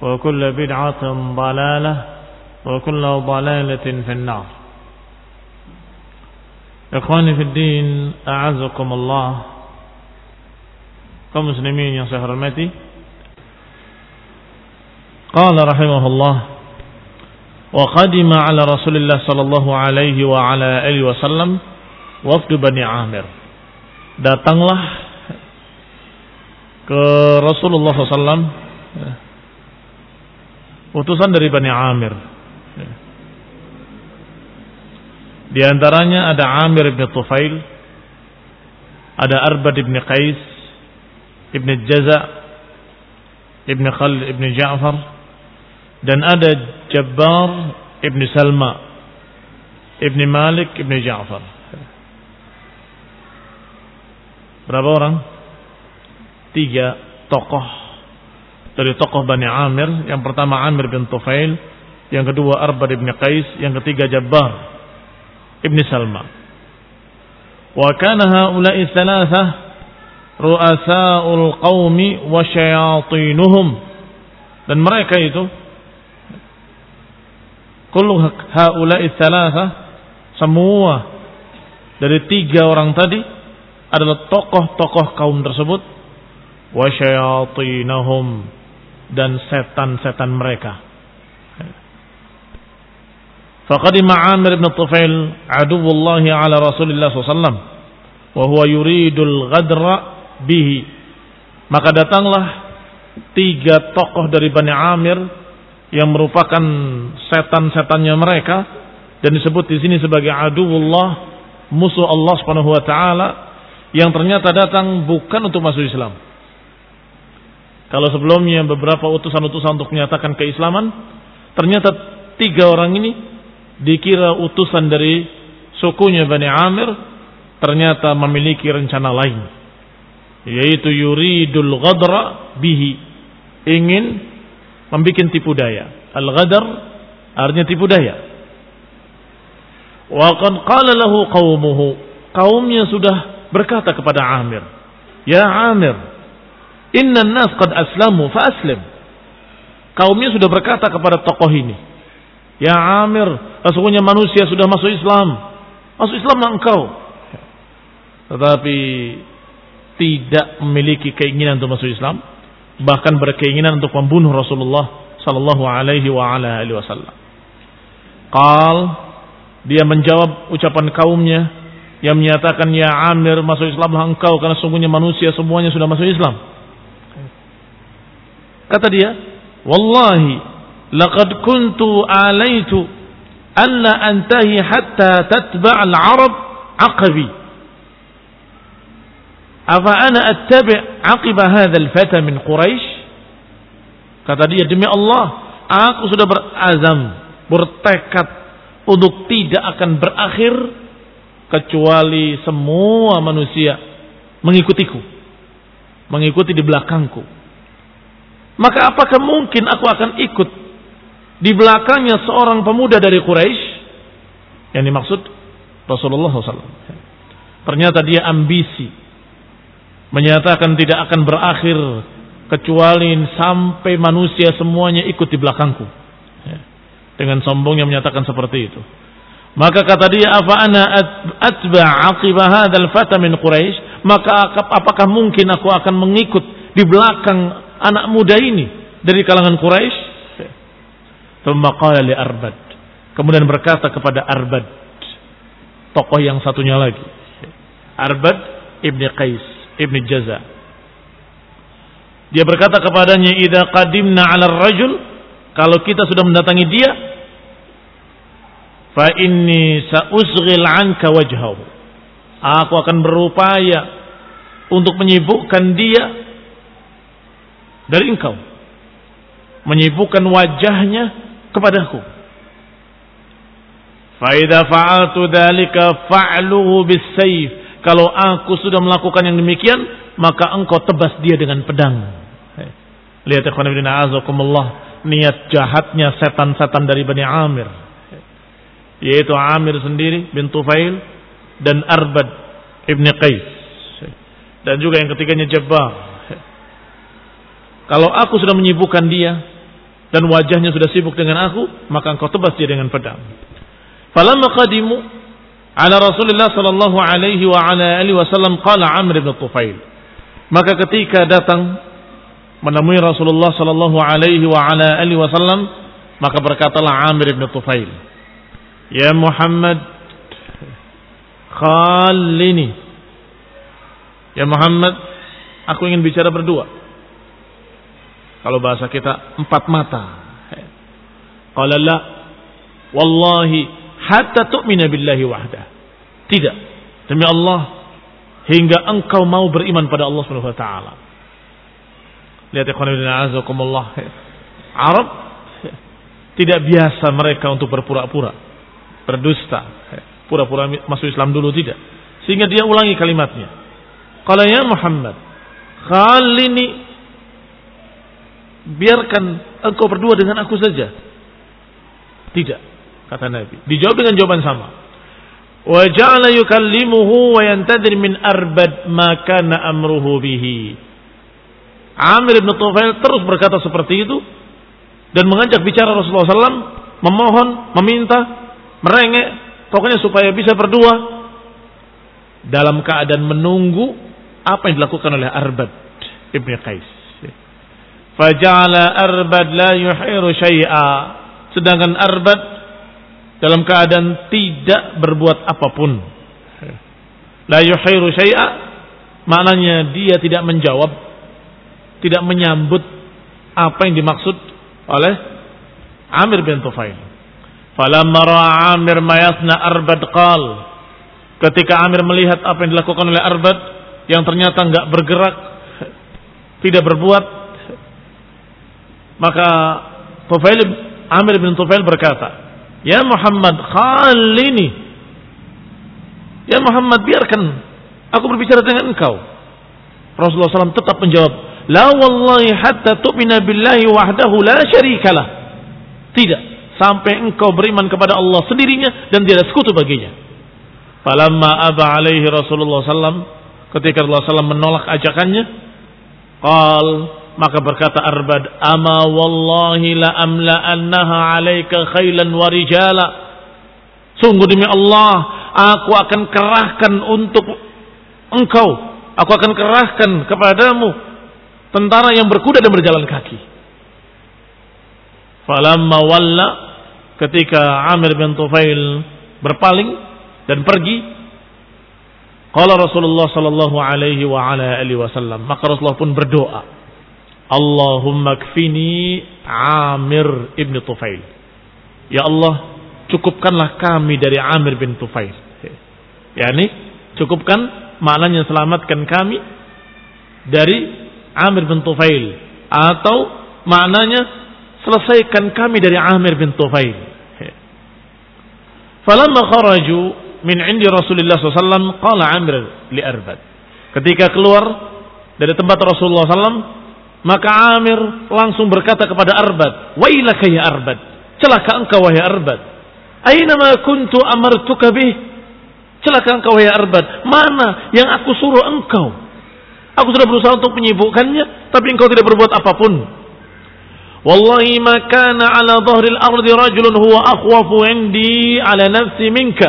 وكل بدعة ضلالة وكل ضلالة في النار. إخواني في الدين أعزكم الله. كمسلمين يا حرمتي قال رحمه الله وقدم على رسول الله صلى الله عليه وعلى آله وسلم وفد بني عامر. datanglah ke Rasulullah sallallahu utusan dari Bani Amir di antaranya ada Amir bin Tufail, ada Arbad bin Qais, Ibn Jaza, Ibn Khal Ibn Ja'far, dan ada Jabbar Ibn Salma, Ibn Malik Ibn Ja'far. Berapa orang? Tiga tokoh dari tokoh Bani Amir. Yang pertama Amir bin Tufail, yang kedua Arbad bin Qais, yang ketiga Jabbar Ibn Salma. Wa kana haula'i thalathah ru'asa'ul qaumi wa syayatinuhum. Dan mereka itu kullu haula'i thalathah semua dari tiga orang tadi adalah tokoh-tokoh kaum tersebut wa syayatinahum dan setan-setan mereka. Fakadim Amir bin Tufail aduwullahi ala Rasulullah SAW. Wahuwa yuridul ghadra bihi. Maka datanglah tiga tokoh dari Bani Amir yang merupakan setan-setannya mereka dan disebut di sini sebagai aduwullah musuh Allah Subhanahu wa taala yang ternyata datang bukan untuk masuk Islam kalau sebelumnya beberapa utusan-utusan untuk menyatakan keislaman, ternyata tiga orang ini dikira utusan dari sukunya Bani Amir ternyata memiliki rencana lain yaitu yuridul ghadra bihi ingin membuat tipu daya. Al-ghadar artinya tipu daya. Wa qad qala lahu qaumuhu kaumnya sudah berkata kepada Amir ya Amir inna nas qad aslamu fa aslim kaumnya sudah berkata kepada tokoh ini Ya Amir, sesungguhnya manusia sudah masuk Islam. Masuk Islam engkau. Tetapi tidak memiliki keinginan untuk masuk Islam, bahkan berkeinginan untuk membunuh Rasulullah sallallahu alaihi wa ala alihi wasallam. Qal dia menjawab ucapan kaumnya yang menyatakan ya Amir masuk Islamlah engkau karena sungguhnya manusia semuanya sudah masuk Islam. Kata dia, "Wallahi laqad kuntu alaitu anna antahi hatta tatba' al-arab aqabi. Afa ana attabi' aqiba hadha al-fata min quraish? Kata dia demi Allah aku sudah berazam bertekad untuk tidak akan berakhir kecuali semua manusia mengikutiku mengikuti di belakangku maka apakah mungkin aku akan ikut di belakangnya seorang pemuda dari Quraisy yang dimaksud Rasulullah SAW ternyata dia ambisi menyatakan tidak akan berakhir kecuali sampai manusia semuanya ikut di belakangku. Ya. Dengan sombongnya menyatakan seperti itu. Maka kata dia, "Apa ana atba aqibah hadzal fata min Quraisy?" Maka apakah mungkin aku akan mengikut di belakang anak muda ini dari kalangan Quraisy? Li Arbad. Kemudian berkata kepada Arbad, tokoh yang satunya lagi. Arbad ibni Qais Ibn Jaza. Dia berkata kepadanya, "Idza qadimna 'ala rajul kalau kita sudah mendatangi dia, fa inni sa'usghil 'anka wajhahu." Aku akan berupaya untuk menyibukkan dia dari engkau. Menyibukkan wajahnya kepadaku. Fa idza fa'altu dzalika fa'luhu bis-sayf kalau aku sudah melakukan yang demikian, maka engkau tebas dia dengan pedang. Lihat ikhwan ibn azakumullah, niat jahatnya setan-setan dari Bani Amir. Yaitu Amir sendiri bin Tufail dan Arbad ibn Qais. Dan juga yang ketiganya Jabbar. Kalau aku sudah menyibukkan dia dan wajahnya sudah sibuk dengan aku, maka engkau tebas dia dengan pedang. Falamma qadimu ala Rasulullah sallallahu alaihi wa ala alihi wasallam qala Amr bin Tufail. Maka ketika datang menemui Rasulullah sallallahu alaihi wa ala alihi wasallam, maka berkatalah Amir bin Tufail, "Ya Muhammad, khallini." Ya Muhammad, aku ingin bicara berdua. Kalau bahasa kita empat mata. Qala la, wallahi hatta tu'mina billahi wahdah. Tidak. Demi Allah hingga engkau mau beriman pada Allah Subhanahu wa taala. Lihat ikhwan azakumullah. Arab tidak biasa mereka untuk berpura-pura, berdusta, pura-pura masuk Islam dulu tidak. Sehingga dia ulangi kalimatnya. Kalau ya Muhammad, khalini biarkan engkau berdua dengan aku saja. Tidak kata Nabi. Dijawab dengan jawaban sama. Wa ja'ala yukallimuhu wa yantadir min arbad ma kana amruhu bihi. Amir bin Tufail terus berkata seperti itu dan mengajak bicara Rasulullah SAW, memohon, meminta, merengek, pokoknya supaya bisa berdua dalam keadaan menunggu apa yang dilakukan oleh Arbad ibn Qais. Faja'ala Arbad la yuhiru syai'a. Sedangkan Arbad dalam keadaan tidak berbuat apa pun. La yuhiru syai'a maknanya dia tidak menjawab, tidak menyambut apa yang dimaksud oleh Amir bin Tufail. Falamma ra'a Amir mayasna Arbad qal. Ketika Amir melihat apa yang dilakukan oleh Arbad yang ternyata enggak bergerak, tidak berbuat, maka Tufail Amir bin Tufail berkata, Ya Muhammad khalini. Ya Muhammad biarkan aku berbicara dengan engkau. Rasulullah SAW tetap menjawab, La wallahi hatta tu'mina billahi wahdahu la syarikalah. Tidak, sampai engkau beriman kepada Allah sendirinya dan tiada sekutu baginya. Falamma aba alaihi Rasulullah SAW, ketika Rasulullah SAW menolak ajakannya, qal maka berkata Arbad, "Ama wallahi la amla annaha 'alaika khailan wa rijala." Sungguh demi Allah, aku akan kerahkan untuk engkau, aku akan kerahkan kepadamu tentara yang berkuda dan berjalan kaki. Falamma walla ketika Amir bin Tufail berpaling dan pergi, qala Rasulullah sallallahu alaihi wa ala alihi wasallam, maka Rasulullah pun berdoa Allahumma kfini Amir ibn Tufail. Ya Allah, cukupkanlah kami dari Amir bin Tufail. Yani cukupkan maknanya selamatkan kami dari Amir bin Tufail atau maknanya selesaikan kami dari Amir bin Tufail. Falamma kharaju min indi Rasulullah SAW qala Amir li Arbad. Ketika keluar dari tempat Rasulullah SAW maka Amir langsung berkata kepada Arbad, "Wailaka ya Arbad, celaka engkau wahai Arbad. Aina ma kuntu amartuka bih? Celaka engkau wahai Arbad. Mana yang aku suruh engkau? Aku sudah berusaha untuk menyibukkannya, tapi engkau tidak berbuat apa pun. Wallahi ma kana ala dhahril ardi rajulun huwa akhwafu indi ala nafsi minka.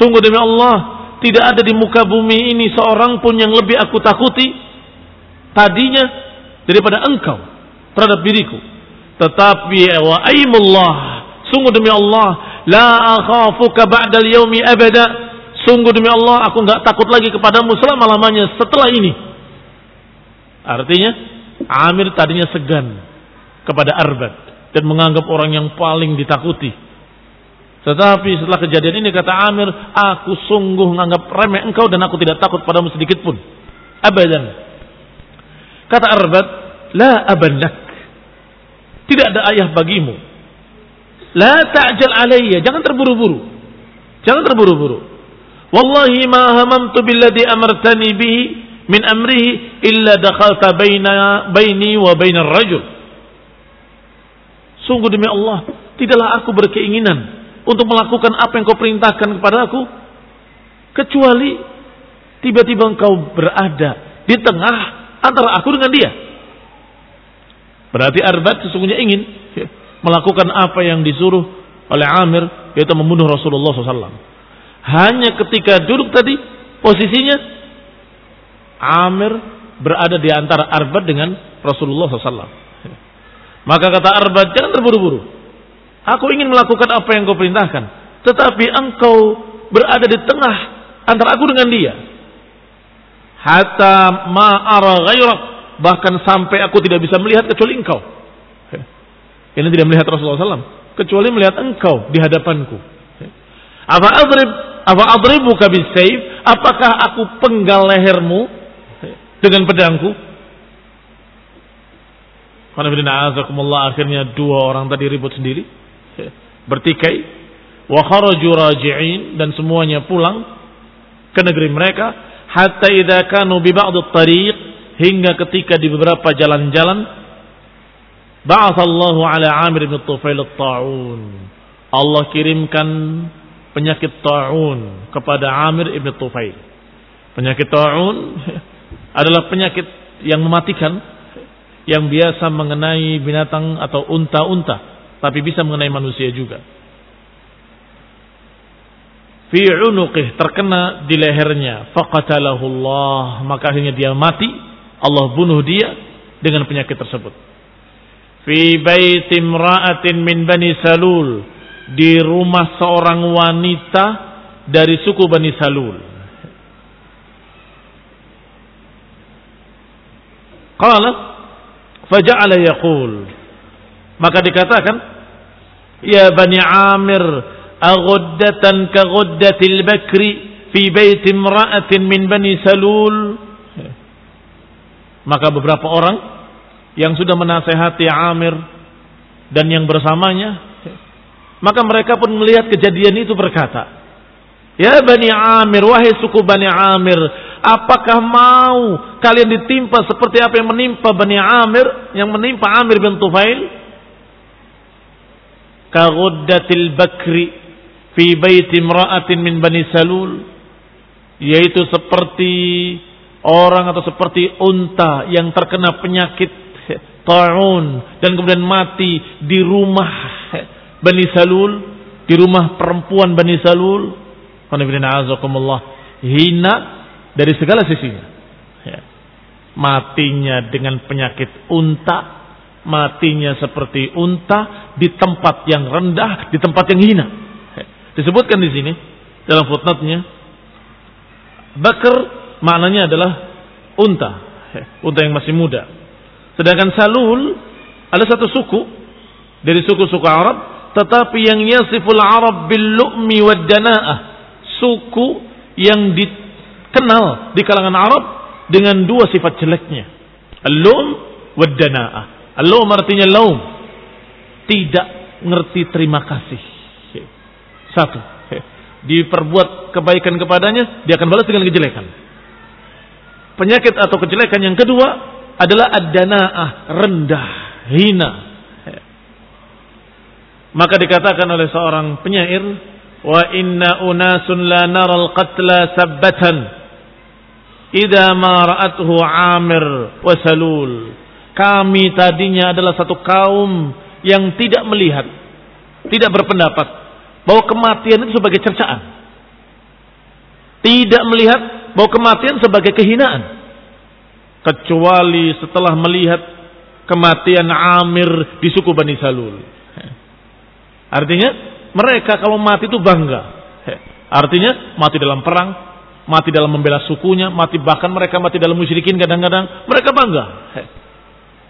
Sungguh demi Allah, tidak ada di muka bumi ini seorang pun yang lebih aku takuti tadinya daripada engkau terhadap diriku. Tetapi wa aimullah Sungguh demi Allah, la akhafuka ba'dal yaumi abada. Sungguh demi Allah, aku nggak takut lagi kepadamu selama-lamanya setelah ini. Artinya, Amir tadinya segan kepada Arbad dan menganggap orang yang paling ditakuti. Tetapi setelah kejadian ini kata Amir, aku sungguh menganggap remeh engkau dan aku tidak takut padamu sedikit pun. Abadan. Kata Arbad, la abanak. Tidak ada ayah bagimu La ta'jal alayya, jangan terburu-buru. Jangan terburu-buru. Wallahi ma hamamtu billadhi amartani bihi min amrihi illa dakhalta baina baini wa bainar rajul. Sungguh demi Allah, tidaklah aku berkeinginan untuk melakukan apa yang kau perintahkan kepada aku kecuali tiba-tiba engkau berada di tengah antara aku dengan dia. Berarti Arbat sesungguhnya ingin melakukan apa yang disuruh oleh Amir yaitu membunuh Rasulullah SAW. Hanya ketika duduk tadi posisinya Amir berada di antara Arbad dengan Rasulullah SAW. Maka kata Arbad jangan terburu-buru. Aku ingin melakukan apa yang kau perintahkan. Tetapi engkau berada di tengah antara aku dengan dia. Hatta ma'ara ghairak. Bahkan sampai aku tidak bisa melihat kecuali engkau. Ini tidak melihat Rasulullah SAW. Kecuali melihat engkau di hadapanku. Apa adrib, apa adribuka bisayf? Apakah aku penggal lehermu dengan pedangku? Akhirnya dua orang tadi ribut sendiri. Bertikai. Wa kharaju. Dan semuanya pulang ke negeri mereka. Hatta idha kanu bi tariq. Hingga ketika di beberapa jalan-jalan Ba'athallahu ala Amir bin Tufail taun Allah kirimkan penyakit ta'un kepada Amir ibn Tufail. Penyakit ta'un adalah penyakit yang mematikan yang biasa mengenai binatang atau unta-unta tapi bisa mengenai manusia juga. Fi unuqih terkena di lehernya. Faqatalahu Allah maka akhirnya dia mati. Allah bunuh dia dengan penyakit tersebut. Fi bait imra'atin min bani salul. Di rumah seorang wanita dari suku Bani Salul. Qala faja'ala yaqul. Maka dikatakan ya Bani Amir aghuddatan ka ghuddatil bakri fi bait imra'atin min Bani maka beberapa orang yang sudah menasehati Amir dan yang bersamanya, maka mereka pun melihat kejadian itu berkata, Ya Bani Amir, wahai suku Bani Amir, apakah mau kalian ditimpa seperti apa yang menimpa Bani Amir, yang menimpa Amir bin Tufail? Kaguddatil bakri fi baiti imra'atin min Bani Salul, yaitu seperti orang atau seperti unta yang terkena penyakit ta'un dan kemudian mati di rumah Bani Salul, di rumah perempuan Bani Salul. Hina dari segala sisinya. Ya. Matinya dengan penyakit unta, matinya seperti unta di tempat yang rendah, di tempat yang hina. Disebutkan di sini dalam footnote-nya Bakar maknanya adalah unta, unta yang masih muda. Sedangkan Salul ada satu suku dari suku-suku Arab tetapi yang yasiful Arab bil lu'mi wad dana'ah. Suku yang dikenal di kalangan Arab dengan dua sifat jeleknya. Al-lum wad dana'ah. Al-lum artinya laum. Tidak ngerti terima kasih. Satu. Diperbuat kebaikan kepadanya, dia akan balas dengan kejelekan. Penyakit atau kejelekan yang kedua adalah ad-dana'ah, rendah, hina, maka dikatakan oleh seorang penyair, wa inna unasun la naral qatla sabbatan idza ma ra'atuhu Amir wa Salul. Kami tadinya adalah satu kaum yang tidak melihat, tidak berpendapat bahwa kematian itu sebagai cercaan. Tidak melihat bahwa kematian sebagai kehinaan. Kecuali setelah melihat kematian Amir di suku Bani Salul. Artinya mereka kalau mati itu bangga. Artinya mati dalam perang, mati dalam membela sukunya, mati bahkan mereka mati dalam musyrikin kadang-kadang mereka bangga.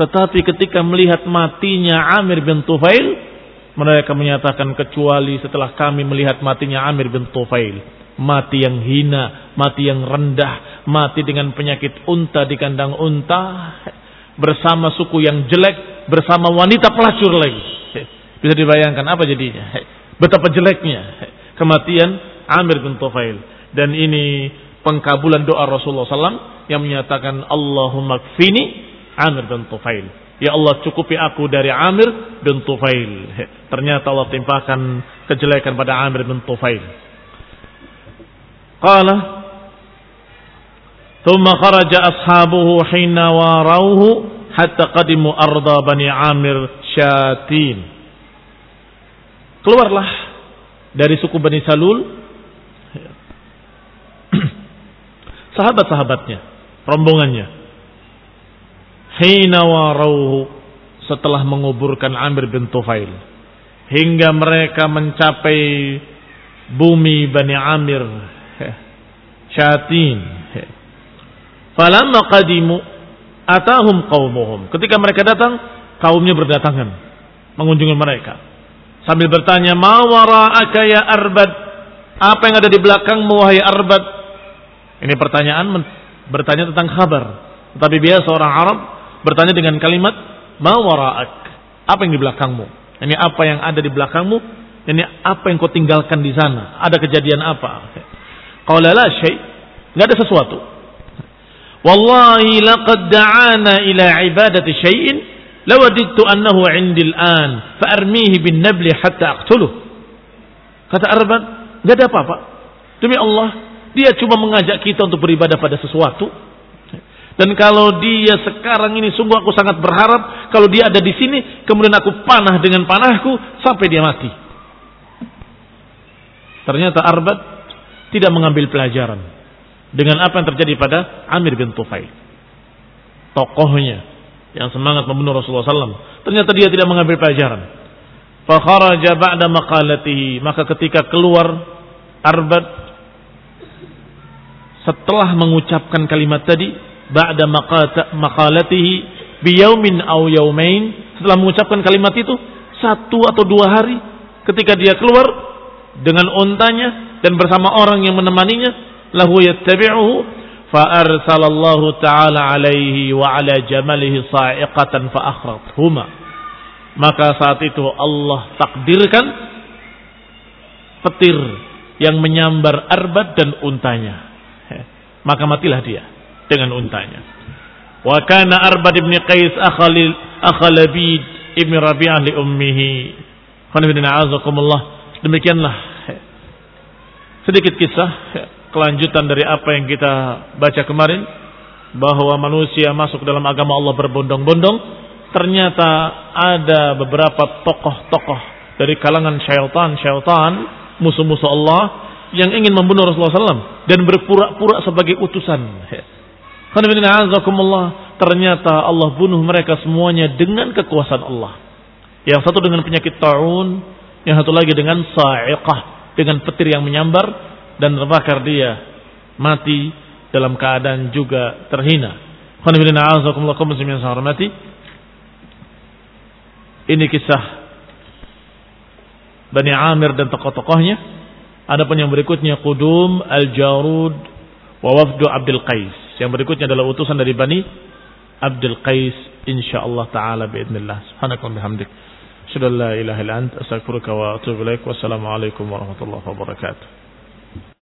Tetapi ketika melihat matinya Amir bin Tufail, mereka menyatakan kecuali setelah kami melihat matinya Amir bin Tufail. Mati yang hina, mati yang rendah, mati dengan penyakit unta di kandang unta, bersama suku yang jelek, bersama wanita pelacur lagi. Bisa dibayangkan apa jadinya? Betapa jeleknya kematian Amir bin Tufail. Dan ini pengkabulan doa Rasulullah SAW yang menyatakan Allahumma kfini Amir bin Tufail. Ya Allah cukupi aku dari Amir bin Tufail. Ternyata Allah timpahkan kejelekan pada Amir bin Tufail. Qala Thumma kharaja ashabuhu hina warauhu hatta qadimu arda bani Amir Syatin. Keluarlah dari suku Bani Salul sahabat-sahabatnya, rombongannya Hina warauhu setelah menguburkan Amir bin Tufail hingga mereka mencapai bumi Bani Amir Syatin. Falamma qadimu atahum qaumuhum. Ketika mereka datang, kaumnya berdatangan mengunjungi mereka sambil bertanya, "Mawara ya Arbad?" Apa yang ada di belakangmu wahai Arbad? Ini pertanyaan bertanya tentang kabar. Tetapi biasa orang Arab bertanya dengan kalimat "Mawara'ak?" Apa yang di belakangmu? Ini apa yang ada di belakangmu? Ini apa yang kau tinggalkan di sana? Ada kejadian apa? Qala la syai'. Enggak ada sesuatu. Wallahi laqad da'ana ila ibadati syai'in Lawadittu annahu indil an fa'armihi bin nabli hatta aqtuluh. Kata Arban, enggak ada apa-apa. Demi Allah, dia cuma mengajak kita untuk beribadah pada sesuatu. Dan kalau dia sekarang ini sungguh aku sangat berharap kalau dia ada di sini, kemudian aku panah dengan panahku sampai dia mati. Ternyata Arbat tidak mengambil pelajaran dengan apa yang terjadi pada Amir bin Tufail. Tokohnya, yang semangat membunuh Rasulullah SAW. Ternyata dia tidak mengambil pelajaran. Fakharaja ba'da maqalatihi. Maka ketika keluar Arbad setelah mengucapkan kalimat tadi ba'da maqalatihi biyaumin au yaumain. Setelah mengucapkan kalimat itu satu atau dua hari ketika dia keluar dengan untanya dan bersama orang yang menemaninya lahu yattabi'uhu fa arsalallahu ta'ala alaihi wa ala jamalihi sa'iqatan fa akhrathuma maka saat itu Allah takdirkan petir yang menyambar arbat dan untanya. Maka matilah dia dengan untanya. Wa kana arbad ibn qais akhalil akhalabid ibn rabi'ah li ummihi. Demikianlah sedikit kisah kelanjutan dari apa yang kita baca kemarin. Bahwa manusia masuk dalam agama Allah berbondong-bondong. Ternyata ada beberapa tokoh-tokoh dari kalangan syaitan-syaitan musuh-musuh Allah yang ingin membunuh Rasulullah SAW dan berpura-pura sebagai utusan. Ternyata Allah bunuh mereka semuanya dengan kekuasaan Allah. Yang satu dengan penyakit ta'un, yang satu lagi dengan sa'iqah, dengan petir yang menyambar, dan terbakar dia mati dalam keadaan juga terhina. Ini kisah Bani Amir dan tokoh-tokohnya. Adapun yang berikutnya Qudum Al-Jarud wa Wafdu Abdul Qais. Yang berikutnya adalah utusan dari Bani Abdul Qais insyaallah taala باذنillah. Subhanakallah bihamdik. Sudah la ilaha illa ant astaghfiruka wa atubu ilaik. Wassalamualaikum warahmatullahi wabarakatuh.